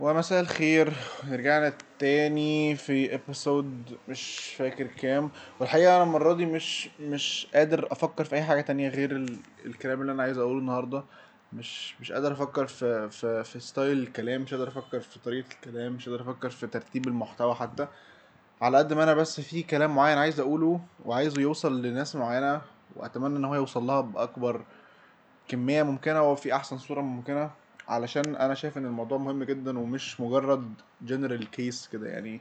ومساء الخير. رجعنا تاني في episode مش فاكر كام. والحقيقة أنا المرة دي مش مش قادر أفكر في أي حاجة تانية غير ال... الكلام اللي أنا عايز أقوله النهاردة. مش مش قادر أفكر في في في style الكلام مش قادر أفكر في طريقة الكلام مش قادر أفكر في ترتيب المحتوى حتى. على قد ما أنا بس في كلام معين عايز أقوله وعايزه يوصل لناس معينة وأتمنى إن هو يوصل لها بأكبر كمية ممكنة وفي أحسن صورة ممكنة. علشان أنا شايف إن الموضوع مهم جدا ومش مجرد general case كده يعني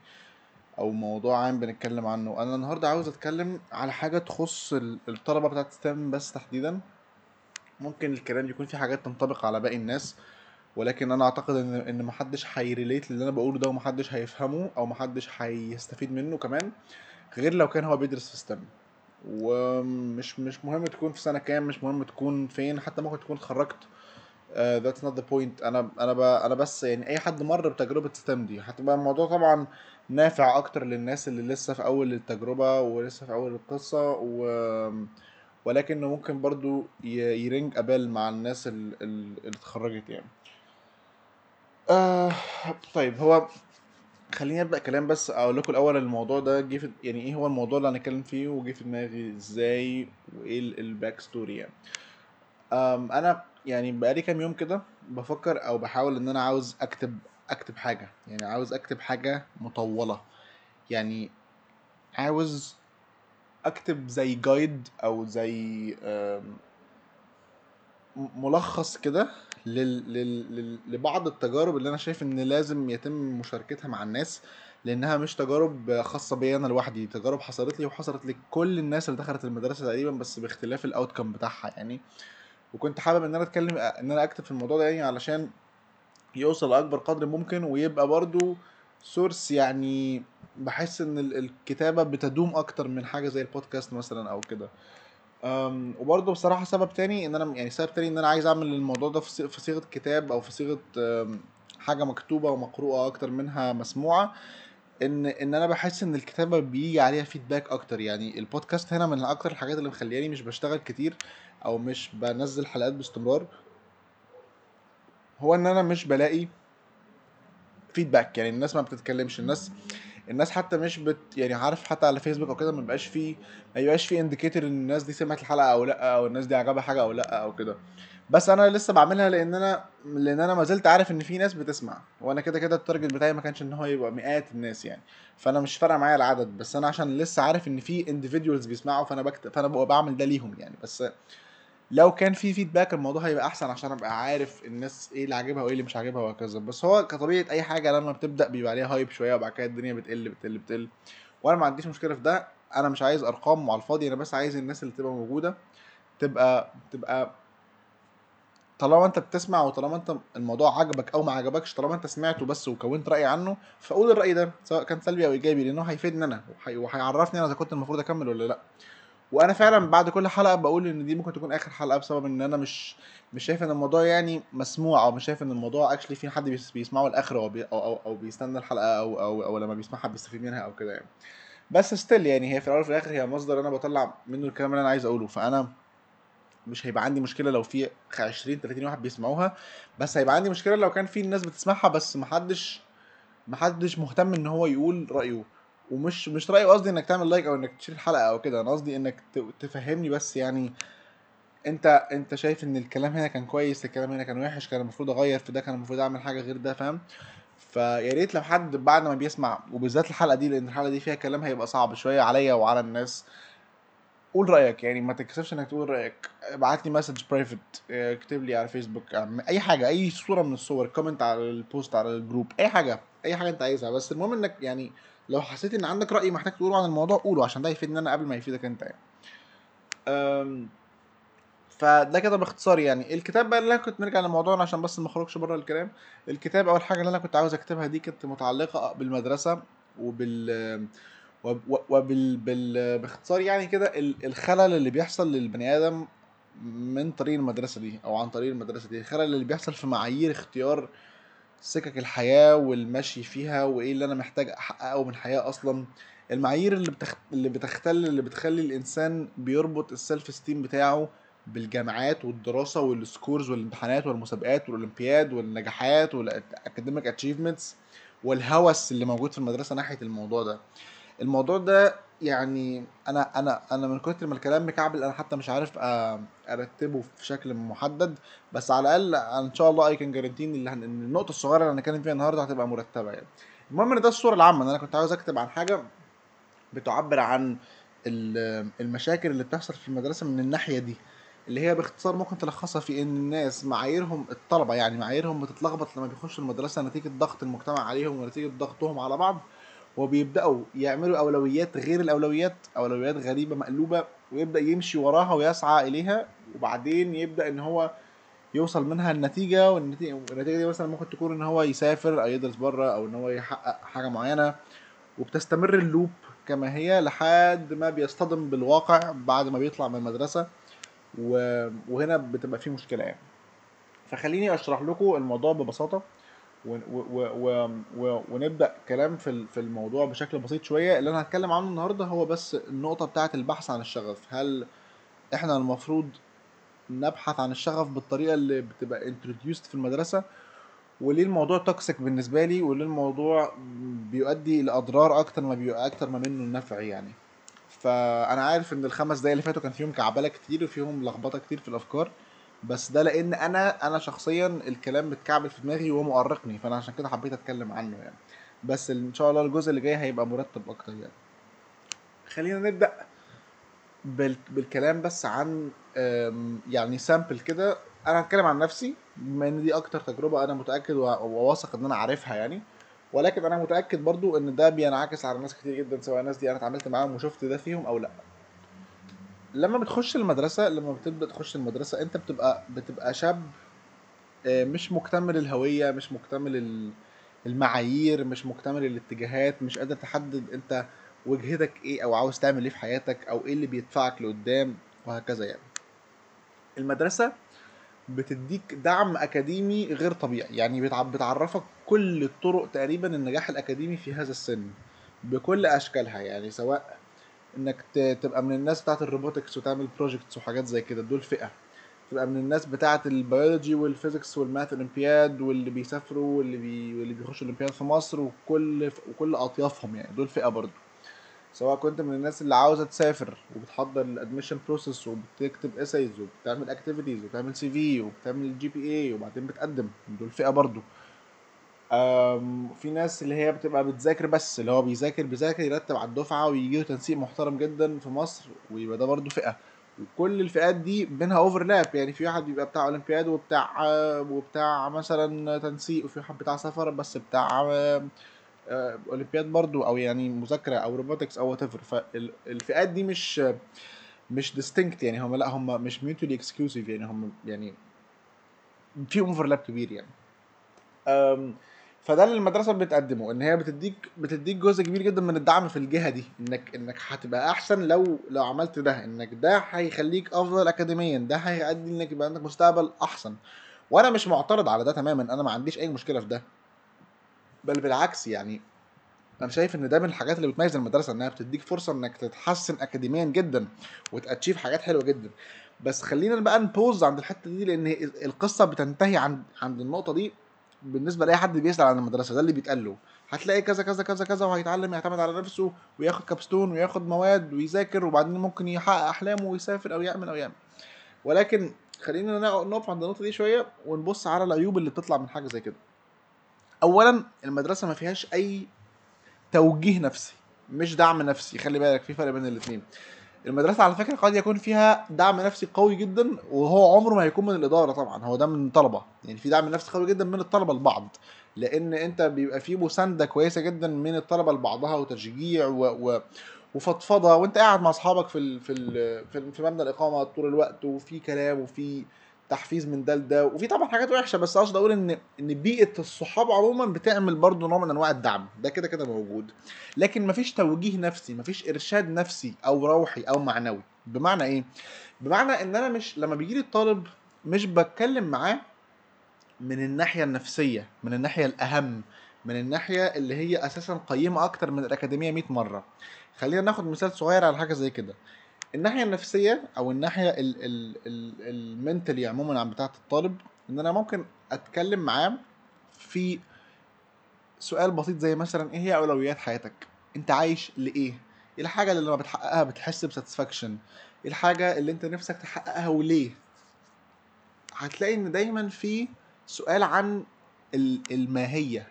أو موضوع عام بنتكلم عنه. أنا النهارده عاوز أتكلم على حاجة تخص ال- الطلبة بتاعت STEM بس تحديدا. ممكن الكلام يكون في حاجات تنطبق على باقي الناس ولكن أنا أعتقد إن إن محدش ه relate للي أنا بقوله ده ومحدش هيفهمه أو محدش هيستفيد منه كمان غير لو كان هو بيدرس في STEM ومش مش مهم تكون في سنة كام مش مهم تكون فين حتى ممكن تكون اتخرجت that's not the point أنا أنا. أنا بس يعني أي حد مر بتجربة ستيم دي هتبقى الموضوع طبعا نافع أكتر للناس اللي لسه في أول التجربة ولسه في أول القصة و... ولكنه ممكن برضو. يرنج أبال مع الناس ال- ال- اللي اتخرجت يعني آه طيب هو خليني أبدأ كلام بس أقول لكم الأول الموضوع ده جه في يعني إيه هو الموضوع اللي هنتكلم فيه وجه في دماغي إزاي وإيه ال back story يعني أنا يعني بقالي كام يوم كده بفكر أو بحاول ان أنا عاوز اكتب اكتب حاجة. يعني عاوز اكتب حاجة مطولة. يعني عاوز اكتب زي guide أو زي ملخص كده. لل... لل... لبعض التجارب اللي أنا شايف ان لازم يتم مشاركتها مع الناس لانها مش تجارب خاصة بيا أنا لوحدي. تجارب حصلت لي وحصلت لكل الناس اللي دخلت المدرسة تقريبا بس باختلاف الاوتكم بتاعها. يعني وكنت حابب إن أنا أتكلم إن أنا أكتب في الموضوع ده يعني علشان يوصل لأكبر قدر ممكن ويبقى برضو سورس يعني بحس إن ال- الكتابة بتدوم أكتر من حاجة زي البودكاست مثلا أو كده. وبرضه بصراحة سبب تاني إن أنا يعني سبب تاني إن أنا عايز أعمل الموضوع ده في صيغ- في صيغة كتاب أو في صيغة حاجة مكتوبة ومقروءة أكتر منها مسموعة إن إن أنا بحس إن الكتابة بيجي عليها فيدباك أكتر. يعني البودكاست هنا من أكتر الحاجات اللي مخلياني مش بشتغل كتير. أو مش بنزل حلقات باستمرار هو إن أنا مش بلاقي فيدباك يعني الناس ما بتتكلمش الناس الناس حتى مش بت يعني عارف حتى على فيسبوك أو كده ما بيبقاش فيه ما بيبقاش فيه indicator إن الناس دي سمعت الحلقة أو لأ أو الناس دي عجبها حاجة أو لأ أو كده. بس أنا لسه بعملها لأن أنا لأن أنا ما زلت عارف إن في ناس بتسمع. وأنا كده كده ال target بتاعي ما كانش إن هو يبقى مئات الناس يعني. فأنا مش فارقة معايا العدد. بس أنا عشان لسه عارف إن في individuals بيسمعوا فأنا بكتب فأنا ببقى بعمل ده ليهم يعني. بس لو كان في feedback الموضوع هيبقى أحسن عشان أبقى عارف الناس إيه اللي عاجبها وإيه اللي مش عاجبها وهكذا. بس هو كطبيعة أي حاجة لما بتبدأ بيبقى عليها hype شوية وبعد كده الدنيا بتقل بتقل بتقل. وأنا ما عنديش مشكلة في ده. أنا مش عايز أرقام على الفاضي أنا بس عايز الناس اللي تبقى موجودة تبقى تبقى طالما أنت بتسمع وطالما أنت الموضوع عجبك أو ما عجبكش طالما أنت سمعته بس وكونت رأي عنه فقول الرأي ده سواء كان سلبي أو إيجابي لأنه هيفيدني أنا وهي- وهيعرفني أنا إذا كنت المفروض أكمل ولا لأ. وأنا فعلا بعد كل حلقة بقول إن دي ممكن تكون آخر حلقة بسبب إن أنا مش مش شايف إن الموضوع يعني مسموع أو مش شايف إن الموضوع actually في حد بيس- بيسمعه الآخر أو بي أو أو, أو بيستنى الحلقة أو أو أو لما بيسمعها بيستفيد منها أو كده يعني. بس still يعني هي في الأول وفي الآخر هي مصدر أنا بطلع منه الكلام اللي أنا عايز أقوله. فأنا مش هيبقى عندي مشكلة لو في 20 30 واحد بيسمعوها. بس هيبقى عندي مشكلة لو كان في الناس بتسمعها بس محدش محدش مهتم إن هو يقول رأيه. ومش مش رايه قصدي إنك تعمل like أو إنك ت share الحلقة أو كده. أنا قصدي إنك تفهمني بس يعني انت أنت شايف إن الكلام هنا كان كويس الكلام هنا كان وحش كان المفروض أغير في ده كان المفروض أعمل حاجة غير ده فاهم؟ فيا ريت لو حد بعد ما بيسمع وبالذات الحلقة دي لأن الحلقة دي فيها كلام هيبقى صعب شوية عليا وعلى الناس. قول رأيك يعني ما تكسفش إنك تقول رأيك. ابعت لي message private اكتب لي على فيسبوك اعم- أي حاجة أي صورة من الصور comment على ال post على الجروب أي حاجة أي حاجة أنت عايزها. بس المهم إنك يعني لو حسيت إن عندك رأي محتاج تقوله عن الموضوع قوله عشان ده يفيدني أنا قبل ما يفيدك أنت يعني. فده كده باختصار يعني. الكتاب بقى اللي أنا كنت نرجع لموضوعنا عشان بس ما أخرجش بره الكلام. الكتاب أول حاجة اللي أنا كنت عاوز أكتبها دي كانت متعلقة بالمدرسة وبال وب- وبال بال... باختصار يعني كده ال- الخلل اللي بيحصل للبني آدم من طريق المدرسة دي أو عن طريق المدرسة دي. الخلل اللي بيحصل في معايير اختيار سكك الحياة والمشي فيها وإيه اللي أنا محتاج أحققه من الحياة أصلا. المعايير اللي بتخ... اللي بتختل اللي بتخلي الإنسان بيربط السيلف استيم بتاعه بالجامعات والدراسة وال scores والامتحانات والمسابقات والأولمبياد والنجاحات وال academic achievements والهوس اللي موجود في المدرسة ناحية الموضوع ده. الموضوع ده يعني أنا أنا أنا من كتر ما الكلام مكعبل أنا حتى مش عارف أرتبه في شكل محدد بس على الأقل إن شاء الله I can guarantee اللي إن النقطة الصغيرة اللي هنتكلم فيها النهارده هتبقى مرتبة يعني. المهم إن ده الصورة العامة إن أنا كنت عاوز أكتب عن حاجة بتعبر عن المشاكل اللي بتحصل في المدرسة من الناحية دي اللي هي باختصار ممكن تلخصها في إن الناس معاييرهم الطلبة يعني معاييرهم بتتلخبط لما بيخشوا المدرسة نتيجة ضغط المجتمع عليهم ونتيجة ضغطهم على بعض. وبيبدأوا يعملوا أولويات غير الأولويات أولويات غريبة مقلوبة ويبدأ يمشي وراها ويسعى إليها وبعدين يبدأ إن هو يوصل منها النتيجة والنتيجة دي مثلا ممكن تكون إن هو يسافر أو يدرس بره أو إن هو يحقق حاجة معينة وبتستمر ال loop كما هي لحد ما بيصطدم بالواقع بعد ما بيطلع من المدرسة وهنا بتبقى في مشكلة يعني. فخليني أشرح لكم الموضوع ببساطة. ونبدأ كلام في في الموضوع بشكل بسيط شوية. اللي أنا هتكلم عنه النهارده هو بس النقطة بتاعة البحث عن الشغف. هل إحنا المفروض نبحث عن الشغف بالطريقة اللي بتبقى introduced في المدرسة؟ وليه الموضوع توكسيك بالنسبة لي؟ وليه الموضوع بيؤدي لأضرار أكتر ما بيبقى أكتر ما منه النفع يعني. فأنا عارف إن الخمس دقايق اللي فاتوا كان فيهم كعبلة كتير وفيهم لخبطة كتير في الأفكار. بس ده لأن أنا أنا شخصيا الكلام متكعبل في دماغي ومؤرقني فأنا عشان كده حبيت أتكلم عنه يعني. بس إن شاء الله الجزء اللي جاي هيبقى مرتب أكتر يعني. خلينا نبدأ بالكلام بس عن يعني سامبل كده. أنا هتكلم عن نفسي بما إن دي أكتر تجربة أنا متأكد وواثق إن أنا عارفها يعني. ولكن أنا متأكد برضو إن ده بينعكس على ناس كتير جدا سواء الناس دي أنا اتعاملت معاهم وشفت ده فيهم أو لأ. لما بتخش المدرسة لما بتبدا تخش المدرسة أنت بتبقى بتبقى شاب آه، مش مكتمل الهوية مش مكتمل المعايير مش مكتمل الاتجاهات مش قادر تحدد أنت وجهتك إيه أو عاوز تعمل إيه في حياتك أو إيه اللي بيدفعك لقدام وهكذا يعني. المدرسة بتديك دعم أكاديمي غير طبيعي يعني بتعرفك كل الطرق تقريبا النجاح الأكاديمي في هذا السن بكل أشكالها يعني سواء إنك تبقى من الناس بتاعت ال robotics وتعمل projects وحاجات زي كده. دول فئة. تبقى من الناس بتاعت ال biology وال physics وال math أولمبياد واللي بيسافروا واللي بي واللي بيخشوا اولمبياد في مصر وكل وكل أطيافهم يعني. دول فئة برضو. سواء كنت من الناس اللي عاوزة تسافر وبتحضر ال admission process وبتكتب essays وبتعمل activities وبتعمل CV وبتعمل GPA وبعدين بتقدم. دول فئة برضو. في ناس اللي هي بتبقى بتذاكر بس اللي هو بيذاكر بيذاكر يرتب على الدفعة ويجي له تنسيق محترم جدا في مصر ويبقى ده برضه فئة. وكل الفئات دي بينها overlap يعني في واحد بيبقى بتاع أولمبياد وبتاع وبتاع مثلا تنسيق وفي واحد بتاع سفر بس بتاع آه، أولمبياد برضو أو يعني مذاكرة أو robotics أو what فالفئات دي مش مش distinct يعني هم لا هم مش mutually exclusive يعني هم يعني في overlap كبير يعني. فده اللي المدرسة بتقدمه إن هي بتديك بتديك جزء كبير جدا من الدعم في الجهة دي إنك إنك هتبقى أحسن لو لو عملت ده إنك ده هيخليك أفضل اكاديميا ده هيؤدي إنك يبقى عندك مستقبل أحسن. وأنا مش معترض على ده تماما أنا ما عنديش أي مشكلة في ده. بل بالعكس يعني أنا شايف إن ده من الحاجات اللي بتميز المدرسة إنها بتديك فرصة إنك تتحسن اكاديميا جدا وتأتشيف حاجات حلوة جدا. بس خلينا بقى نبوز عند الحتة دي لأن القصة بتنتهي عند عند النقطة دي. بالنسبة لأي حد بيسأل عن المدرسة ده اللي بيتقال له. هتلاقي كذا كذا كذا كذا وهيتعلم يعتمد على نفسه وياخد كابستون وياخد مواد ويذاكر وبعدين ممكن يحقق أحلامه ويسافر أو يعمل أو يعمل. ولكن خلينا نقف عند النقطة دي شوية ونبص على العيوب اللي بتطلع من حاجة زي كده. اولا المدرسة ما فيهاش أي توجيه نفسي مش دعم نفسي. خلي بالك في فرق بين الاثنين المدرسة على فكرة قد يكون فيها دعم نفسي قوي جدا وهو عمره ما هيكون من الإدارة طبعا هو ده من الطلبة. يعني في دعم نفسي قوي جدا من الطلبة لبعض. لأن أنت بيبقى في مساندة كويسة جدا من الطلبة لبعضها وتشجيع و... و... وفضفضة وأنت قاعد مع أصحابك في ال... في ال... في مبنى الإقامة طول الوقت وفي كلام وفي تحفيز من ده لده. وفي طبعا حاجات وحشة بس أقصد أقول ان إن بيئة الصحاب عموما بتعمل برضه نوع من أنواع الدعم. ده كده كده موجود. لكن مفيش توجيه نفسي مفيش إرشاد نفسي أو روحي أو معنوي. بمعنى إيه؟ بمعنى إن أنا مش لما بيجي لي الطالب مش بتكلم معاه من الناحية النفسية من الناحية الأهم من الناحية اللي هي أساسا قيمة أكتر من الأكاديمية 100 مرة. خلينا ناخد مثال صغير على حاجة زي كده. الناحية النفسية أو الناحية المنتلي عموما عن بتاعة الطالب إن أنا ممكن أتكلم معاه في سؤال بسيط زي مثلا إيه هي أولويات حياتك؟ أنت عايش لإيه؟ إيه الحاجة اللي لما بتحققها بتحس بساتسفاكشن إيه الحاجة اللي أنت نفسك تحققها وليه؟ هتلاقي إن دايما في سؤال عن الماهية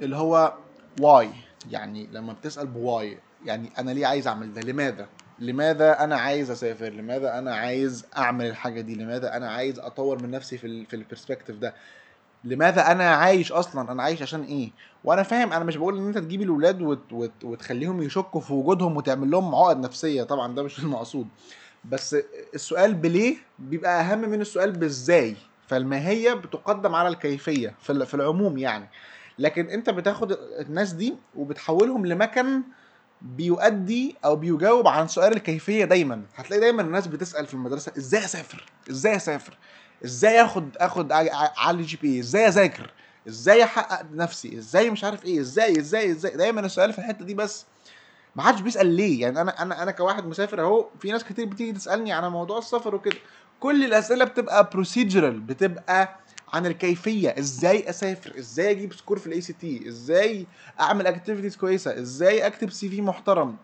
اللي هو why يعني لما بتسأل ب why يعني أنا ليه عايز أعمل ده؟ لماذا؟ لماذا أنا عايز أسافر؟ لماذا أنا عايز أعمل الحاجة دي؟ لماذا أنا عايز أطور من نفسي في في ال perspective ده؟ لماذا أنا عايش أصلا؟ أنا عايش عشان إيه؟ وأنا فاهم أنا مش بقول إن أنت تجيب الاولاد وت وت وتخليهم يشكوا في وجودهم وتعمل لهم عقد نفسية طبعا ده مش المقصود. بس السؤال بليه بيبقى أهم من السؤال بازاي فالماهيه بتقدم على الكيفية في العموم يعني؟ لكن أنت بتاخد الناس دي وبتحولهم لمكن بيؤدي أو بيجاوب عن سؤال الكيفية دايما. هتلاقي دايما الناس بتسأل في المدرسة إزاي أسافر؟ إزاي أسافر؟ إزاي آخد آخد على جي بي؟ إزاي أذاكر؟ إزاي أحقق نفسي؟ إزاي مش عارف إيه؟ إزاي إزاي إزاي؟ دايما السؤال في الحتة دي بس ما حدش بيسأل ليه. يعني أنا أنا أنا كواحد مسافر أهو في ناس كتير بتيجي تسألني على موضوع السفر وكده. كل الأسئلة بتبقى procedural بتبقى عن الكيفية إزاي أسافر إزاي أجيب score في ال ACT إزاي أعمل activities كويسة إزاي أكتب CV محترم.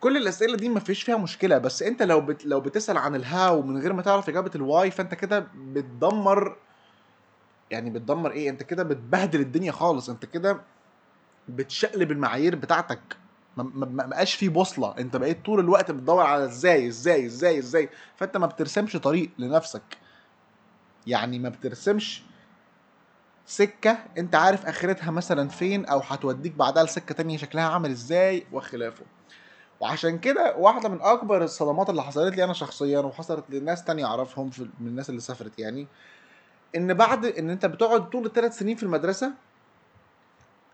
كل الأسئلة دي ما فيش فيها مشكلة بس أنت لو بت... لو بتسأل عن ال how من غير ما تعرف إجابة ال why فأنت كده بتدمر يعني بتدمر إيه؟ أنت كده بتبهدل الدنيا خالص أنت كده بتشقلب المعايير بتاعتك. ما بقاش في بوصلة أنت بقيت طول الوقت بتدور على إزاي إزاي إزاي إزاي. فأنت ما بترسمش طريق لنفسك. يعني ما بترسمش سكة. انت عارف آخرتها مثلا فين أو هتوديك بعدها لسكة تانية؟ شكلها عامل إزاي؟ وخلافه. وعشان كده واحدة من أكبر الصدمات اللي حصلت لي أنا شخصيا وحصلت لناس تانية أعرفهم من الناس اللي سافرت يعني إن بعد إن أنت بتقعد طول الثلاث سنين في المدرسة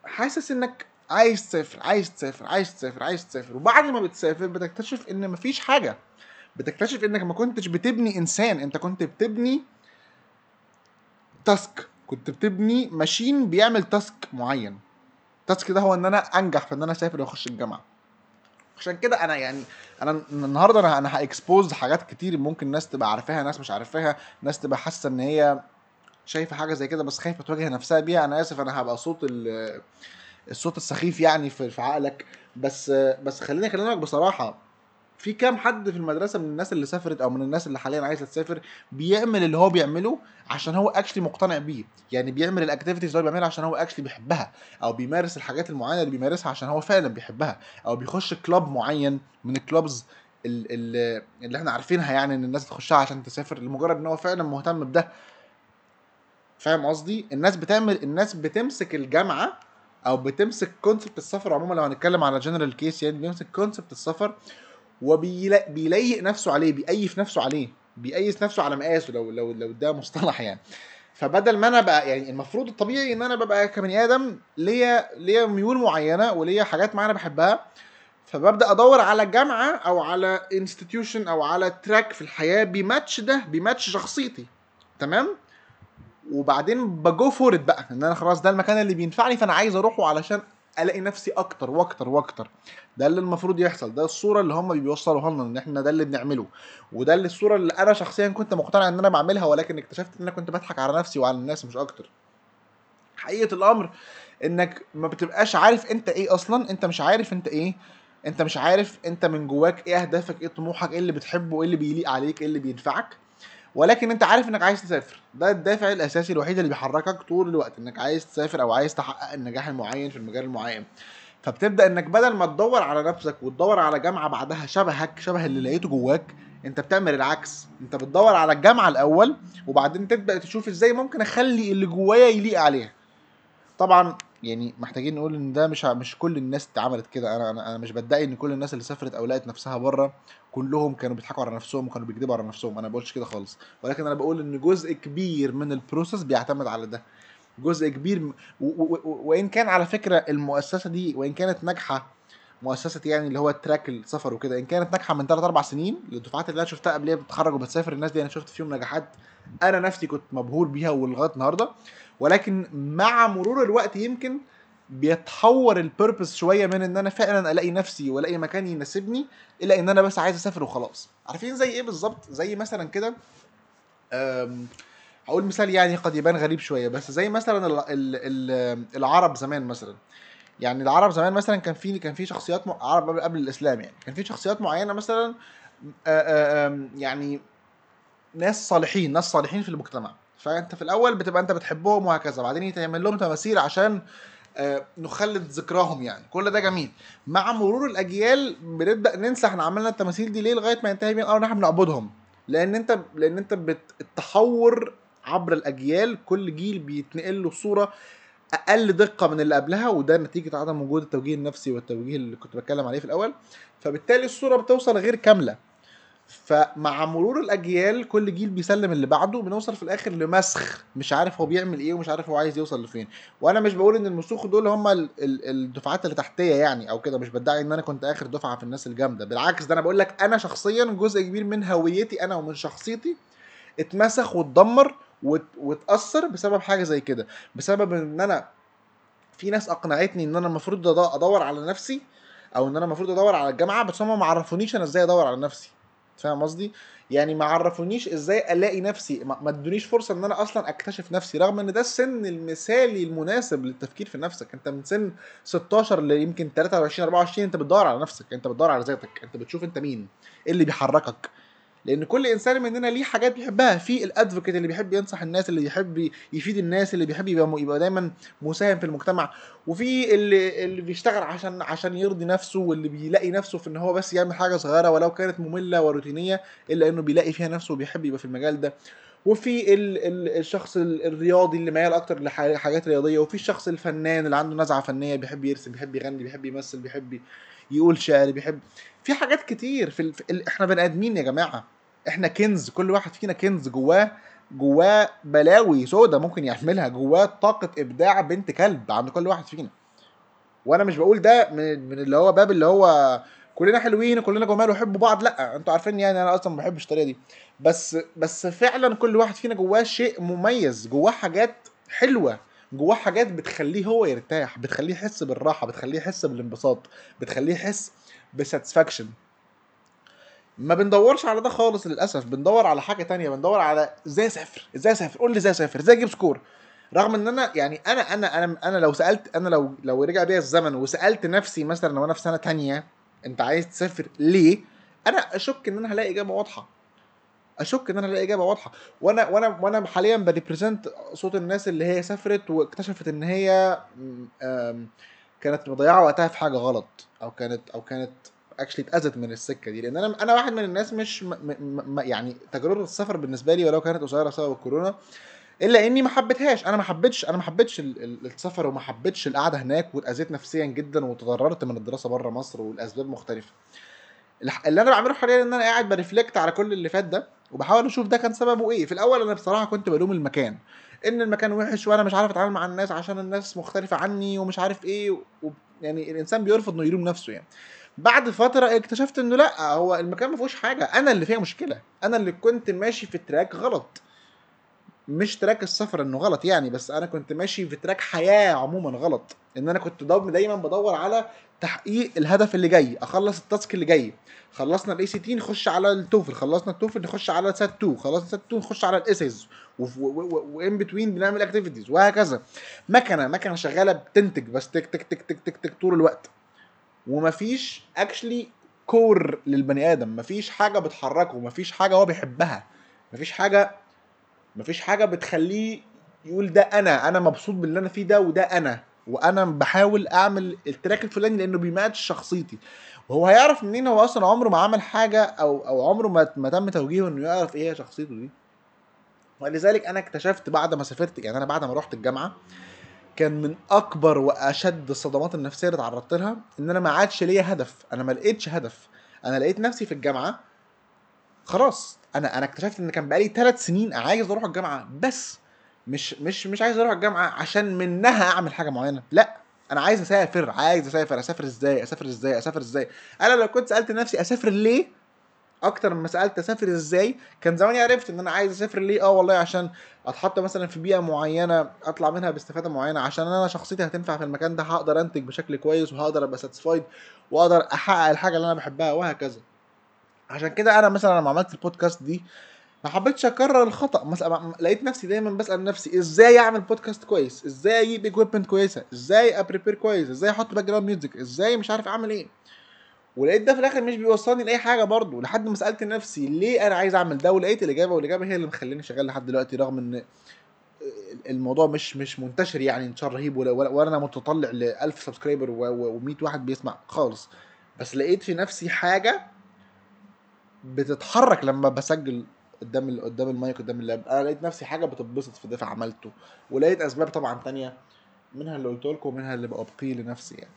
حاسس إنك عايز تسافر عايز تسافر عايز تسافر عايز تسافر. وبعد ما بتسافر بتكتشف إن مفيش حاجة. بتكتشف إنك ما كنتش بتبني إنسان. أنت كنت بتبني task كنت بتبني machine بيعمل task معين. ال task ده هو إن أنا أنجح في إن أنا أسافر وأخش الجامعة. عشان كده أنا يعني أنا النهارده أنا ه expose حاجات كتير ممكن ناس تبقى عارفاها ناس مش عارفاها ناس تبقى حاسة إن هي شايفة حاجة زي كده بس خايفة تواجه نفسها بيها. أنا آسف أنا هبقى صوت الصوت السخيف يعني في عقلك. بس بس خليني أكلمك بصراحة. في كام حد في المدرسة من الناس اللي سافرت أو من الناس اللي حاليا عايزة تسافر بيعمل اللي هو بيعمله عشان هو actually مقتنع بيه؟ يعني بيعمل ال activities اللي هو بيعملها عشان هو actually بيحبها أو بيمارس الحاجات المعينة اللي بيمارسها عشان هو فعلا بيحبها أو بيخش club معين من ال clubs اللي, اللي إحنا عارفينها يعني إن الناس تخشها عشان تسافر لمجرد إن هو فعلا مهتم بده. فاهم قصدي؟ الناس بتعمل الناس بتمسك الجامعة أو بتمسك concept السفر عموما لو هنتكلم على general case يعني بيمسك concept السفر وبيلايق نفسه عليه بيأيف نفسه عليه بيقيس نفسه على مقاسه لو لو لو ده مصطلح يعني. فبدل ما أنا بقى يعني المفروض الطبيعي إن أنا ببقى كبني آدم ليا ليا ميول معينة وليا حاجات معينة بحبها فببدأ أدور على جامعة أو على institution أو على track في الحياة بيماتش ده بيماتش شخصيتي. تمام؟ وبعدين ب go for بقى إن أنا خلاص ده المكان اللي بينفعني فأنا عايز أروحه علشان ألاقي نفسي أكتر وأكتر وأكتر. ده اللي المفروض يحصل. ده الصورة اللي هم بيوصلوها لنا إن إحنا ده اللي بنعمله. وده اللي الصورة اللي أنا شخصيا كنت مقتنع إن أنا بعملها ولكن اكتشفت إن أنا كنت بضحك على نفسي وعلى الناس مش أكتر. حقيقة الأمر إنك ما بتبقاش عارف أنت إيه أصلا أنت مش عارف أنت إيه. أنت مش عارف أنت من جواك إيه أهدافك إيه طموحك إيه اللي بتحبه إيه اللي بيليق عليك إيه اللي بينفعك. ولكن انت عارف انك عايز تسافر. ده الدافع الأساسي الوحيد اللي بيحركك طول الوقت انك عايز تسافر أو عايز تحقق النجاح المعين في المجال المعين. فبتبدأ انك بدل ما تدور على نفسك وتدور على جامعة بعدها شبهك شبه اللي لقيته جواك انت بتعمل العكس. انت بتدور على الجامعة الأول وبعدين تبدأ تشوف إزاي ممكن أخلي اللي جوايا يليق عليها. طبعا يعني محتاجين نقول إن ده مش مش كل الناس اتعملت كده. أنا أنا مش بدعي إن كل الناس اللي سافرت أو لقت نفسها بره كلهم كانوا بيضحكوا على نفسهم وكانوا بيكذبوا على نفسهم. أنا ما بقولش كده خالص. ولكن أنا بقول إن جزء كبير من ال process بيعتمد على ده. جزء كبير. وإن كان على فكرة المؤسسة دي وإن كانت ناجحة مؤسسة يعني اللي هو ال track السفر وكده إن كانت ناجحة من 3 4 سنين الدفعات اللي أنا شفتها قبل بتتخرج وبتسافر الناس دي أنا شفت فيهم نجاحات أنا نفسي كنت مبهور بيها ولغاية النهارده. ولكن مع مرور الوقت يمكن بيتحور البيربز شوية من إن أنا فعلا ألاقي نفسي وألاقي مكان يناسبني إلى إن أنا بس عايز أسافر وخلاص. عارفين زي إيه بالظبط؟ زي مثلا كده هقول مثال يعني قد يبان غريب شوية بس زي مثلا ال ال ال العرب زمان مثلا. يعني العرب زمان مثلا كان في كان في شخصيات. عرب قبل, الإسلام يعني. كان في شخصيات معينة مثلا آه، آم، يعني ناس صالحين ناس صالحين في المجتمع. فأنت في الأول بتبقى أنت بتحبهم وهكذا بعدين يتعمل لهم تماثيل عشان آه، نخلد ذكراهم يعني. كل ده جميل. مع مرور الأجيال بنبدأ ننسى إحنا عملنا التماثيل دي ليه لغاية ما ينتهي بينا إحنا بنعبدهم. لأن أنت لأن أنت بت... التحور عبر الأجيال كل جيل بيتنقل له صورة أقل دقة من اللي قبلها وده نتيجة عدم وجود التوجيه النفسي والتوجيه اللي كنت بتكلم عليه في الأول. فبالتالي الصورة بتوصل غير كاملة. فمع مرور الأجيال كل جيل بيسلم اللي بعده بنوصل في الآخر لمسخ. مش عارف هو بيعمل إيه ومش عارف هو عايز يوصل لفين. وأنا مش بقول إن المسوخ دول هم ال- ال- الدفعات اللي تحتية يعني أو كده مش بدعي إن أنا كنت آخر دفعة في الناس الجامدة. بالعكس ده أنا بقول لك أنا شخصيا جزء كبير من هويتي أنا ومن شخصيتي اتمسخ واتدمر وات- واتأثر بسبب حاجة زي كده. بسبب إن أنا في ناس أقنعتني إن أنا المفروض أدور على نفسي أو إن أنا المفروض أدور على الجامعة بس هم ما عرفونيش أنا إزاي أدور على نفسي. فاهم قصدي؟ يعني ما عرفونيش إزاي الاقي نفسي ما ادونيش فرصة ان أنا أصلا اكتشف نفسي رغم ان ده السن المثالي المناسب للتفكير في نفسك. انت من سن 16 ل يمكن 23 24 انت بتدور على نفسك انت بتدور على ذاتك انت بتشوف انت مين إيه اللي بيحركك لأن كل إنسان مننا ليه حاجات بيحبها. في الادفوكيت اللي بيحب ينصح الناس اللي بيحب يفيد الناس اللي بيحب يبقى, يبقى دايما مساهم في المجتمع. وفي اللي اللي بيشتغل عشان عشان يرضي نفسه واللي بيلاقي نفسه في إن هو بس يعمل حاجة صغيرة ولو كانت مملة وروتينية إلا إنه بيلاقي فيها نفسه وبيحب يبقى في المجال ده. وفي ال ال الشخص ال- الرياضي اللي ميال أكتر لحاجات رياضية. وفي الشخص الفنان اللي عنده نزعة فنية بيحب يرسم بيحب يغني بيحب يمثل بيحب يقول شعر بيحب. في حاجات كتير في, ال... إحنا بني آدمين يا جماعة. إحنا كنز كل واحد فينا كنز جواه جواه بلاوي سودا ممكن يعملها جواه طاقة إبداع بنت كلب عند كل واحد فينا. وأنا مش بقول ده من, من اللي هو باب اللي هو كلنا حلوين وكلنا جمال وحبوا بعض لأ أنتوا عارفين يعني أنا أصلا ما بحبش الطريقة دي. بس بس فعلا كل واحد فينا جواه شيء مميز جواه حاجات حلوة. جواه حاجات بتخليه هو يرتاح بتخليه يحس بالراحة بتخليه يحس بالانبساط بتخليه يحس بساتسفاكشن ما بندورش على ده خالص للأسف بندور على حاجة تانية بندور على إزاي اسافر إزاي اسافر قول لي إزاي اسافر إزاي أجيب score. رغم إن أنا يعني أنا أنا أنا أنا لو سألت أنا لو لو رجع بيا الزمن وسألت نفسي مثلا لو أنا في سنة تانية أنت عايز تسافر ليه؟ أنا اشك إن أنا هلاقي إجابة واضحة. اشك ان أنا هلاقي اجابه واضحه. وأنا وأنا وأنا حاليا ب represent صوت الناس اللي هي سافرت واكتشفت ان هي كانت مضيعة وقتها في حاجة غلط أو كانت أو كانت actually اتأذت من السكة دي. لأن أنا أنا واحد من الناس مش م م م يعني تجربه السفر بالنسبة لي ولو كانت قصيرة بسبب الكورونا إلا إني ما حبيتهاش. أنا ما حبيتش أنا ما حبيتش ال- ال- السفر وما حبيتش القعدة هناك واتأذيت نفسيا جدا وتضررت من الدراسة بره مصر والأسباب مختلفة. اللي أنا بعمله حاليا إن أنا قاعد ب reflect على كل اللي فات ده وبحاول أشوف ده كان سببه إيه. في الأول أنا بصراحة كنت بلوم المكان إن المكان وحش وأنا مش عارف أتعامل مع الناس عشان الناس مختلفة عني ومش عارف إيه و... يعني الإنسان بيرفض إنه يلوم نفسه يعني. بعد فترة اكتشفت إنه لأ هو المكان ما فيهوش حاجة. أنا اللي فيها مشكلة. أنا اللي كنت ماشي في track غلط. مش track السفر انه غلط يعني بس أنا كنت ماشي في track حياة عموما غلط. إن أنا كنت دايما بدور على تحقيق الهدف اللي جاي أخلص ال task اللي جاي. خلصنا ال ACT نخش على ال TOEFL. خلصنا ال TOEFL نخش على SAT 2 خلصنا SAT 2 نخش على ال essays و in between بنعمل activities وهكذا. مكنة مكنة شغالة بتنتج بس تك تك تك تك تك تك طول الوقت. ومفيش actually core للبني آدم. مفيش حاجة بتحركه. مفيش حاجة هو بيحبها. مفيش حاجة مفيش حاجة بتخليه يقول ده أنا أنا مبسوط باللي أنا فيه ده وده أنا وأنا بحاول أعمل ال track الفلاني لأنه بيماتش شخصيتي. وهو هيعرف منين؟ هو أصلا عمره ما عمل حاجة أو أو عمره ما ما تم توجيهه إنه يعرف إيه هي شخصيته دي. ولذلك أنا اكتشفت بعد ما سافرت يعني أنا بعد ما رحت الجامعة كان من أكبر وأشد الصدمات النفسية اللي اتعرضت لها إن أنا ما عادش ليا هدف أنا ما لقيتش هدف. أنا لقيت نفسي في الجامعة خلاص أنا أنا اكتشفت إن كان بقالي ثلاث سنين عايز أروح الجامعة بس مش مش مش عايز أروح الجامعة عشان منها أعمل حاجة معينة لأ أنا عايز أسافر عايز أسافر أسافر إزاي أسافر إزاي أسافر إزاي؟ أنا لو كنت سألت نفسي أسافر ليه؟ أكتر ما سألت أسافر إزاي؟ كان زماني عرفت إن أنا عايز أسافر ليه؟ آه والله عشان أتحط مثلا في بيئة معينة أطلع منها باستفادة معينة عشان أنا شخصيتي هتنفع في المكان ده هقدر أنتج بشكل كويس وهقدر أبقى satisfied وأقدر أحقق الحاجة اللي أنا بحبها وهكذا. عشان كده أنا مثلا لما عملت البودكاست دي ما حبيتش اكرر الخطأ. مثلا لقيت نفسي دايما بسأل نفسي إزاي أعمل بودكاست كويس؟ إزاي أجيب equipment كويسة؟ إزاي ا prepare كويس؟ إزاي أحط background music إزاي مش عارف أعمل إيه؟ ولقيت ده في الآخر مش بيوصلني لأي حاجة برضه. لحد ما سألت نفسي ليه أنا عايز أعمل ده؟ ولقيت الإجابة والإجابة هي اللي مخليني شغال لحد دلوقتي رغم إن الموضوع مش مش منتشر يعني انتشار رهيب ولا, ولا, ولا أنا متطلع ل 1000 subscriber و100 واحد بيسمع خالص. بس لقيت في نفسي حاجة بتتحرك لما بسجل قدام قدام المايك قدام ال lap. أنا لقيت نفسي حاجة بتتبسط في ده فعملته ولقيت أسباب طبعا تانية منها اللي قلت لكم ومنها اللي بقى لنفسي يعني.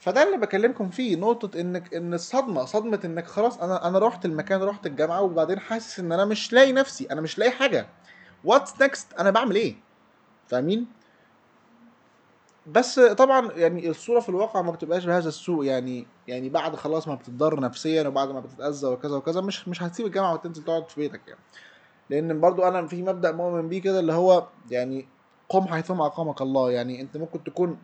فده اللي بكلمكم فيه نقطة إنك إن الصدمة صدمة إنك خلاص أنا أنا رحت المكان رحت الجامعة وبعدين حاسس إن أنا مش لاقي نفسي أنا مش لاقي حاجة. what's next أنا بعمل إيه؟ فاهمين؟ بس طبعا يعني الصورة في الواقع ما بتبقاش بهذا السوء يعني يعني بعد خلاص ما بتتضرر نفسيا وبعد ما بتتأذى وكذا وكذا مش مش هتسيب الجامعة وتنزل تقعد في بيتك يعني. لأن برضو أنا في مبدأ مؤمن بيه كده اللي هو يعني قم حيثما أقامك الله. يعني أنت ممكن تكون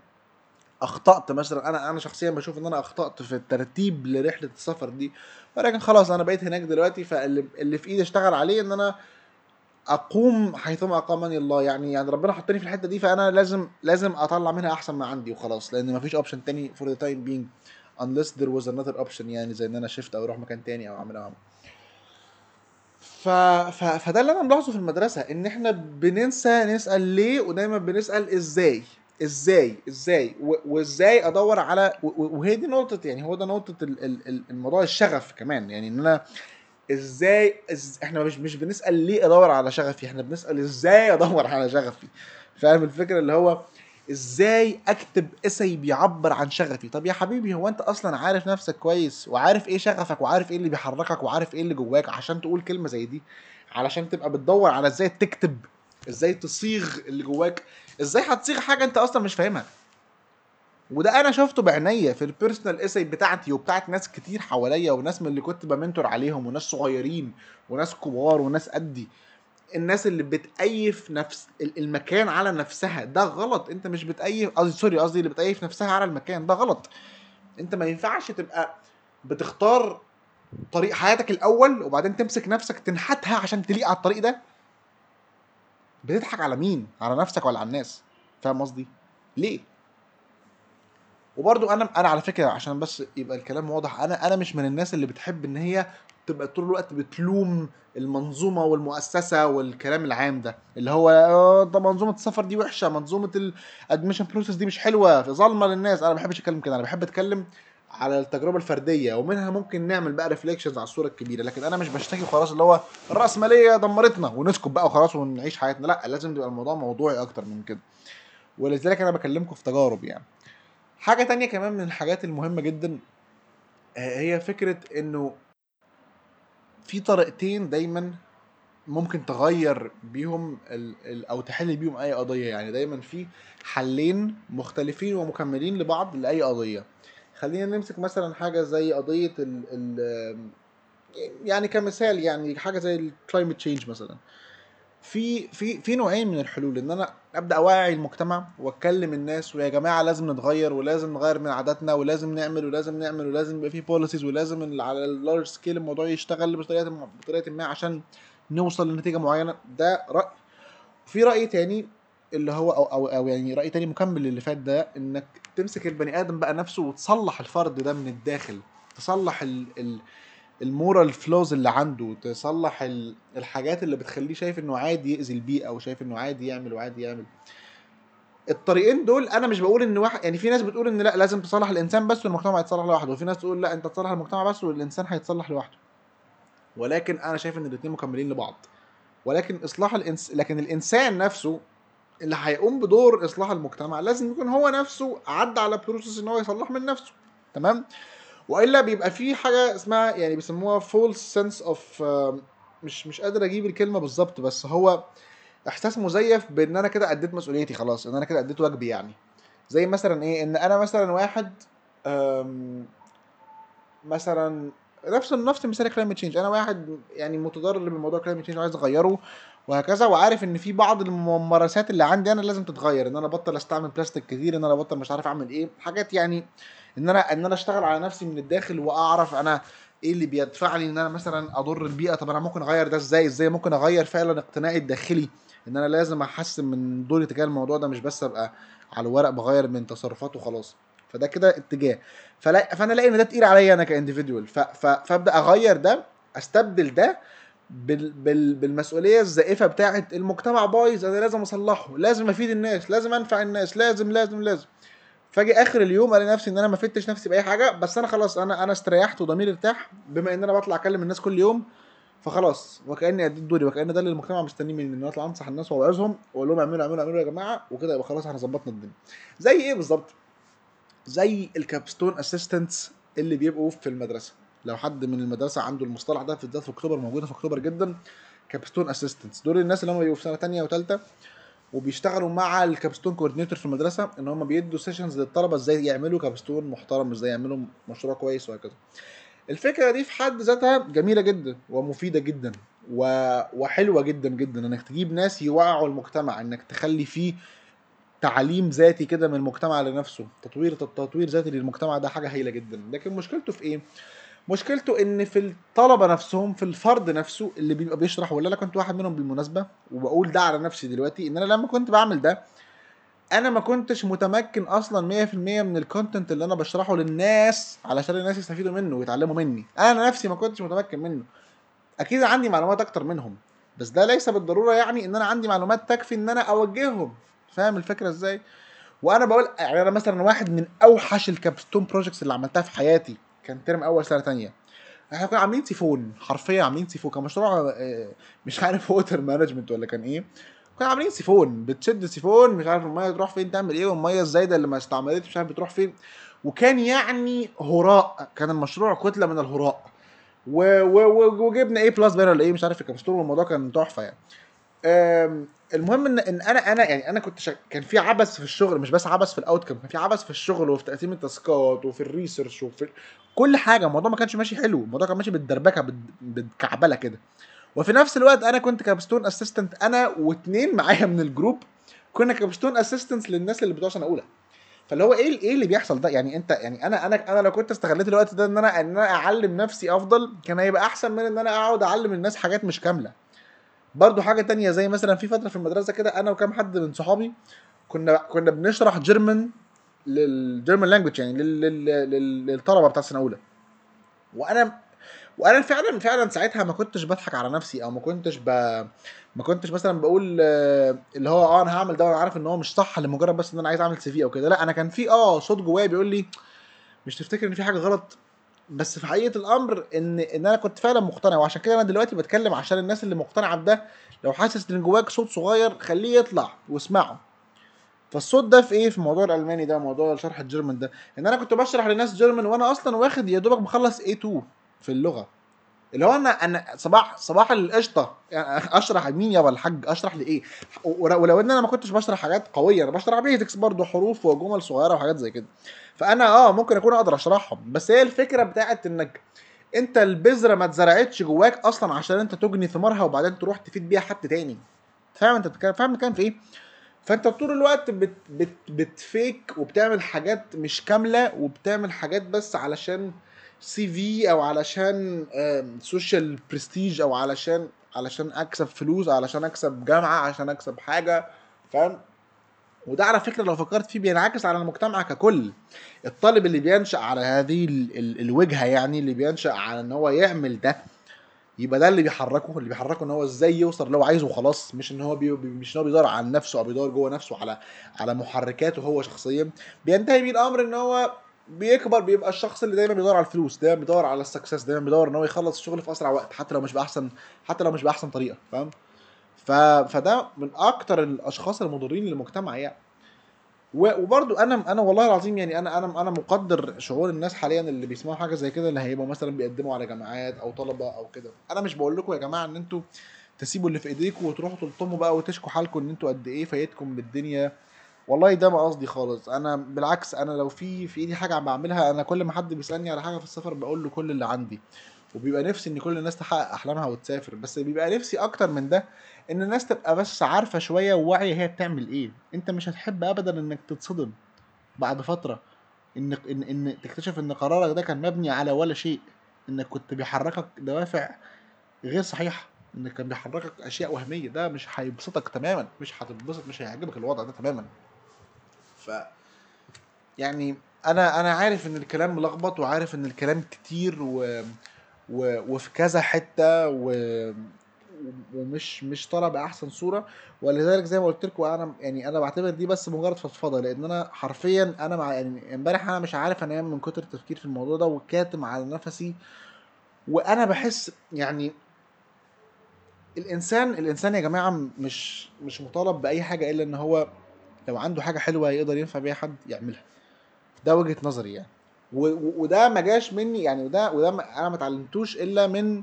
أخطأت مثلا أنا أنا شخصيا بشوف إن أنا أخطأت في الترتيب لرحلة السفر دي ولكن خلاص أنا بقيت هناك دلوقتي فاللي اللي في إيدي اشتغل عليه إن أنا أقوم حيثما أقامني الله يعني يعني ربنا حطني في الحتة دي فأنا لازم لازم أطلع منها أحسن ما عندي وخلاص لأن مفيش اوبشن تاني for the time being unless there was another option يعني زي إن أنا شفت أو أروح مكان تاني أو أعمل أو أعمل ف... ف... فده اللي أنا ملاحظه في المدرسة إن إحنا بننسى نسأل ليه ودايما بنسأل إزاي إزاي إزاي و... وإزاي أدور على و... وهي دي نقطة يعني هو ده نقطة. ال... ال- الموضوع الشغف كمان يعني إن أنا إزاي إز... إحنا مش مش بنسأل ليه ادور على شغفي إحنا بنسأل إزاي ادور على شغفي. فاهم الفكرة اللي هو إزاي اكتب اسي بيعبر عن شغفي؟ طب يا حبيبي هو انت أصلا عارف نفسك كويس وعارف إيه شغفك وعارف إيه اللي بيحركك وعارف إيه اللي جواك عشان تقول كلمة زي دي؟ علشان تبقى بتدور على إزاي تكتب إزاي تصيغ اللي جواك إزاي هتصيغ حاجة انت أصلا مش فاهمها. وده أنا شفته بعينيا في ال personal essay بتاعتي وبتاعت ناس كتير حواليا وناس من اللي كنت ب mentor عليهم وناس صغيرين وناس كبار وناس قدي. الناس اللي بتأيف نفس ال- المكان على نفسها. ده غلط. انت مش بتأيف قصدي sorry قصدي اللي بتأيف نفسها على المكان. ده غلط. انت ما ينفعش تبقى بتختار طريق حياتك الأول وبعدين تمسك نفسك تنحتها عشان تليق على الطريق ده. بتضحك على مين؟ على نفسك ولا على الناس؟ فاهم قصدي؟ ليه؟ وبرضو أنا أنا على فكرة عشان بس يبقى الكلام واضح أنا أنا مش من الناس اللي بتحب إن هي تبقى طول الوقت بتلوم المنظومة والمؤسسة والكلام العام ده. اللي هو آه، ده منظومة السفر دي وحشة منظومة ال admission process دي مش حلوة ظالمه للناس. أنا ما بحبش أتكلم كده أنا بحب أتكلم على التجربة الفردية ومنها ممكن نعمل بقى ريفليكشنز على الصورة الكبيرة. لكن أنا مش بشتكي خلاص اللي هو الرأسمالية دمرتنا ونسكت بقى وخلاص ونعيش حياتنا. لا لازم يبقى الموضوع موضوعي أكتر من كده. ولذلك أنا بكلمكم في تجارب يعني. حاجة تانية كمان من الحاجات المهمة جدا آه، هي فكرة إنه في طريقتين دايما ممكن تغير بيهم أو تحل بيهم أي قضية. يعني دايما في حلين مختلفين ومكملين لبعض لأي قضية. خلينا نمسك مثلا حاجة زي قضية ال ال يعني كمثال يعني حاجة زي ال climate change مثلا. في في في نوعين من الحلول إن أنا أبدأ أوعي المجتمع واتكلم الناس ويا جماعة لازم نتغير ولازم نغير من عاداتنا ولازم نعمل ولازم نعمل ولازم يبقى في policies ولازم على ال large scale الموضوع يشتغل بطريقة بطريقة ما عشان نوصل لنتيجة معينة. ده رأي. في رأي تاني اللي هو أو أو, أو يعني رأي تاني مكمل للي فات ده إنك تمسك البني آدم بقى نفسه وتصلح الفرد ده من الداخل تصلح ال ال المورال فلوز اللي عنده تصلح ال- الحاجات اللي بتخليه شايف إنه عادي يأذي البيئة أو شايف إنه عادي يعمل وعادي يعمل. الطريقين دول أنا مش بقول إن واحد يعني في ناس بتقول إن لأ لازم تصلح الإنسان بس والمجتمع هيتصلح لوحده وفي ناس تقول لأ أنت تصلح المجتمع بس والإنسان هيتصلح لوحده. ولكن أنا شايف إن الاثنين مكملين لبعض. ولكن إصلاح الانس لكن الإنسان نفسه اللي هيقوم بدور إصلاح المجتمع لازم يكون هو نفسه عدى على process إن هو يصلح من نفسه. تمام؟ وإلا بيبقى في حاجة اسمها يعني بيسموها false sense of مش مش قادر أجيب الكلمة بالظبط بس هو إحساس مزيف بإن أنا كده أديت مسؤوليتي خلاص إن أنا كده أديت واجبي يعني. زي مثلا إيه إن أنا مثلا واحد مثلا نفس نفس مثال climate change أنا واحد يعني متضرر من موضوع climate change وعايز أغيره. وهكذا وعارف إن في بعض الممارسات اللي عندي أنا لازم تتغير إن أنا أبطل أستعمل بلاستيك كتير إن أنا أبطل مش عارف أعمل إيه حاجات يعني إن أنا إن أنا أشتغل على نفسي من الداخل وأعرف أنا إيه اللي بيدفعني إن أنا مثلا أضر البيئة طب أنا ممكن أغير ده إزاي؟ إزاي ممكن أغير فعلا اقتناعي الداخلي؟ إن أنا لازم أحسن من دوري تجاه الموضوع ده مش بس أبقى على الورق بغير من تصرفات وخلاص. فده كده اتجاه. فلا فأنا الاقي إن ده تقيل عليا أنا كانديفيدوال فأبدأ أغير ده أستبدل ده بال بال بالمسؤولية الزائفة بتاعه المجتمع بايظ أنا لازم أصلحه لازم أفيد الناس لازم أنفع الناس لازم لازم لازم. فأجي آخر اليوم ألاقي نفسي إن أنا ما فدتش نفسي بأي حاجة بس أنا خلاص أنا أنا استريحت وضميري ارتاح بما إن أنا بطلع أكلم الناس كل يوم فخلاص. وكأني أديت دوري وكأن ده اللي المجتمع مستنيه مني إن أطلع أنصح الناس وأوعظهم وأقول لهم اعملوا اعملوا اعملوا يا جماعة وكده يبقى خلاص إحنا ظبطنا الدنيا. زي إيه بالظبط؟ زي ال capstone assistants اللي بيبقوا في المدرسة. لو حد من المدرسة عنده المصطلح ده في بالذات في أكتوبر موجودة في أكتوبر جدا capstone assistants دول الناس اللي هم بيبقوا في سنة تانية وثالثه وبيشتغلوا مع ال capstone coordinator في المدرسة إن هم بيدوا sessions للطلبة إزاي يعملوا capstone محترم إزاي يعملوا مشروع كويس وهكذا. الفكرة دي في حد ذاتها جميلة جدا ومفيدة جدا و... وحلوة جدا جدا إنك تجيب ناس يوعوا المجتمع إنك تخلي فيه تعليم ذاتي كده من المجتمع لنفسه. تطوير تطوير ذاتي للمجتمع ده حاجة هايلة جدا. لكن مشكلته في إيه؟ مشكلته إن في الطلبة نفسهم في الفرد نفسه اللي بيبقى بيشرح ولا أنا كنت واحد منهم بالمناسبة وبقول ده على نفسي دلوقتي إن أنا لما كنت بعمل ده أنا ما كنتش متمكن أصلا 100% من الكونتنت اللي أنا بشرحه للناس علشان الناس يستفيدوا منه ويتعلموا مني. أنا نفسي ما كنتش متمكن منه. أكيد عندي معلومات أكتر منهم بس ده ليس بالضرورة يعني إن أنا عندي معلومات تكفي إن أنا أوجههم. فاهم الفكرة إزاي؟ وأنا بقول يعني أنا مثلا واحد من أوحش ال capstone projects اللي عملتها في حياتي. كان term أول سنة تانية. إحنا كنا عاملين سيفون حرفيا عاملين سيفون. كان مشروع آه، مش عارف water management ولا كان إيه. كنا عاملين سيفون بتشد سيفون مش عارف المية تروح فين تعمل إيه والمية الزايدة اللي ما استعملتش مش عارف بتروح فين. وكان يعني هراء كان المشروع كتلة من الهراء. و- و- وجبنا A plus ولا إيه مش عارف في ال capstone والموضوع كان تحفة يعني. المهم ان إن أنا أنا يعني أنا كنت شك... كان في عبث في الشغل مش بس عبث في ال outcome كان في عبث في الشغل وفي تقسيم التاسكات وفي ال research وفي كل حاجة. الموضوع ما كانش ماشي حلو. الموضوع كان ماشي بالدربكة بال- بالكعبله كده. وفي نفس الوقت أنا كنت capstone assistant أنا واتنين معايا من ال group كنا capstone assistants للناس اللي بتوع سنة أولى. فاللي هو إيه إيه اللي بيحصل ده؟ يعني انت يعني أنا أنا أنا لو كنت استغليت الوقت ده إن أنا إن أنا أعلم نفسي أفضل كان هيبقى أحسن من إن أنا أقعد أعلم الناس حاجات مش كاملة. برضو حاجة تانية زي مثلا في فترة في المدرسة كده أنا وكام حد من صحابي كنا كنا بنشرح German لل German language يعني لل- لل- لل- للطلبة بتاع سنة أولى. وأنا وأنا فعلا فعلا ساعتها ما كنتش بضحك على نفسي أو ما كنتش ب... ما كنتش مثلا بقول اللي هو آه أنا هعمل ده وأنا عارف إن هو مش صح لمجرد بس إن أنا عايز أعمل CV أو كده. لا أنا كان في آه صوت جوايا بيقول لي مش تفتكر إن في حاجة غلط؟ بس في حقيقة الأمر ان إن أنا كنت فعلا مقتنع وعشان كده أنا دلوقتي بتكلم عشان الناس اللي مقتنعة بده. لو حاسس إن جواك صوت صغير خليه يطلع واسمعه. فالصوت ده في إيه؟ في موضوع الألماني ده موضوع شرح الجيرمان ده. إن أنا كنت بشرح للناس جيرمان وأنا أصلا واخد يا دوبك مخلص A2 في اللغة. اللي هو أنا أنا صباح صباح القشطة. يعني أشرح لمين يا الحاج أشرح لإيه؟ ولو إن أنا ما كنتش بشرح حاجات قوية أنا بشرح بيزكس برضه حروف وجمل صغيرة وحاجات زي كده. فأنا آه ممكن أكون أقدر أشرحهم. بس هي الفكرة بتاعت إنك أنت البذرة ما اتزرعتش جواك أصلا عشان أنت تجني ثمارها وبعدين تروح تفيد بيها حد تاني. فاهم أنت بتتكلم فاهم كان في إيه؟ فأنت طول الوقت بت بت بت fake وبتعمل حاجات مش كاملة وبتعمل حاجات بس علشان CV أو علشان social prestige أو علشان علشان أكسب فلوس علشان أكسب جامعة عشان أكسب حاجة فاهم؟ وده على فكرة لو فكرت فيه بينعكس على المجتمع ككل. الطالب اللي بينشأ على هذه ال- ال- الوجهة يعني اللي بينشأ على إن هو يعمل ده يبقى ده اللي بيحركه اللي بيحركه إن هو إزاي يوصل اللي هو عايزه وخلاص مش إن هو بي- مش إن هو بيدور على نفسه أو بيدور جوه نفسه على على محركاته هو شخصيا. بينتهي بيه الأمر إن هو بيكبر بيبقى الشخص اللي دايما بيدور على الفلوس دايما بيدور على ال success دايما بيدور إن هو يخلص الشغل في أسرع وقت حتى لو مش بأحسن حتى لو مش بأحسن طريقة فاهم؟ ف... فده من أكتر الأشخاص المضرين للمجتمع يعني. وبرضو أنا أنا والله العظيم يعني أنا أنا أنا مقدر شعور الناس حاليا اللي بيسمعوا حاجة زي كده اللي هيبقوا مثلا بيقدموا على جامعات أو طلبة أو كده. أنا مش بقول لكم يا جماعة إن أنتوا تسيبوا اللي في ايديكم وتروحوا تلطموا بقى وتشكوا حالكم إن أنتوا قد إيه فايتكم بالدنيا والله ده ما قصدي خالص. أنا بالعكس أنا لو في في إيدي حاجة عم بعملها أنا كل ما حد بيسألني على حاجة في السفر بقول له كل اللي عندي. وبيبقى نفسي إن كل الناس تحقق أحلامها وتسافر. بس بيبقى نفسي أكتر من ده إن الناس تبقى بس عارفة شوية وواعية هي بتعمل إيه. أنت مش هتحب ابدا إنك تتصدم بعد فترة. إن إن إن تكتشف إن قرارك ده كان مبني على ولا شيء. إنك كنت بيحركك دوافع غير صحيحة. إنك كان بيحركك أشياء وهمية. ده مش هيبسطك تماما. مش هتتبسط مش هيعجبك الوضع ده تماما. ف يعني أنا أنا عارف إن الكلام ملخبط وعارف إن الكلام كتير و... و... وفي كذا حتة و... ومش مش طالع بأحسن صورة. ولذلك زي ما قلت لكم أنا يعني أنا بعتبر دي بس مجرد فضفضة لأن أنا حرفيا أنا مع يعني إمبارح أنا مش عارف أنام من كتر التفكير في الموضوع ده وكاتم على نفسي. وأنا بحس يعني الإنسان الإنسان يا جماعة مش مش مطالب بأي حاجة إلا إن هو لو عنده حاجة حلوة يقدر ينفع بيها حد يعملها. ده وجهة نظري يعني. وده ما جاش مني يعني وده وده أنا ما اتعلمتوش إلا من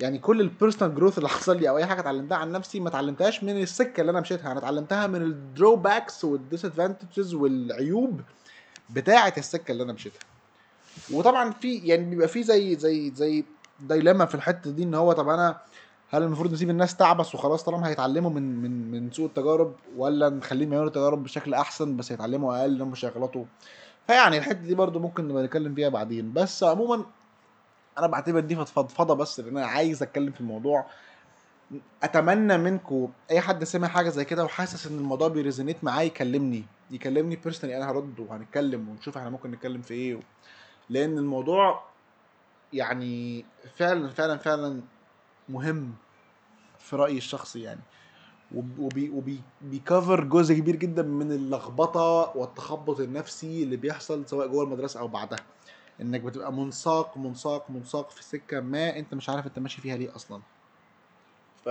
يعني كل ال personal growth اللي حصل لي أو أي حاجة اتعلمتها عن نفسي ما اتعلمتهاش من السكة اللي أنا مشيتها. أنا اتعلمتها من ال drawbacks وال disadvantages والعيوب بتاعة السكة اللي أنا مشيتها. وطبعا في يعني بيبقى في زي زي زي dilemma في الحتة دي إن هو طب أنا هل المفروض نسيب الناس تعبس وخلاص طالما هيتعلموا من من من سوء التجارب ولا نخليهم يعملوا تجارب بشكل أحسن بس يتعلموا أقل لما مش هيغلطوا فيعني الحتة دي برضو ممكن نبقى نتكلم فيها بعدين. بس عموما أنا بعتبر دي فضفضة بس لأن أنا عايز أتكلم في الموضوع. أتمنى منكم أي حد سمع حاجة زي كده وحاسس إن الموضوع بي resonate معاه يكلمني. يكلمني personally أنا هرد وهنتكلم ونشوف إحنا ممكن نتكلم في إيه. لأن الموضوع يعني فعلا فعلا فعلا مهم. في رأيي الشخصي يعني. وب- وبي وبي بيكفر جزء كبير جدا من اللخبطة والتخبط النفسي اللي بيحصل سواء جوه المدرسة أو بعدها. إنك بتبقى منساق منساق منساق في سكة ما أنت مش عارف أنت ماشي فيها ليه أصلا. ف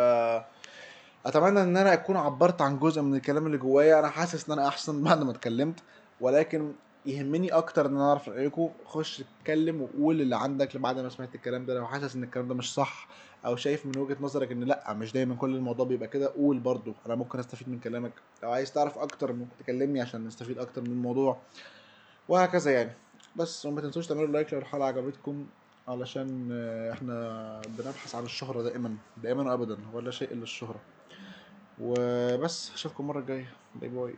أتمنى إن أنا أكون عبرت عن جزء من الكلام اللي جوايا. أنا حاسس إن أنا أحسن بعد ما اتكلمت. ولكن يهمني أكتر إن أنا أعرف رأيكم. خش اتكلم وقول اللي عندك بعد ما سمعت الكلام ده. لو حاسس إن الكلام ده مش صح أو شايف من وجهة نظرك إن لأ مش دايما كل الموضوع بيبقى كده؟ قول برضو أنا ممكن أستفيد من كلامك. لو عايز تعرف أكتر ممكن تكلمني عشان نستفيد أكتر من الموضوع. وهكذا يعني. بس وما تنسوش تعملوا like لو الحلقة عجبتكم علشان إحنا بنبحث عن الشهرة دائما دائما وابدا ولا شيء إلا الشهرة. وبس أشوفكم المرة الجاية. bye bye.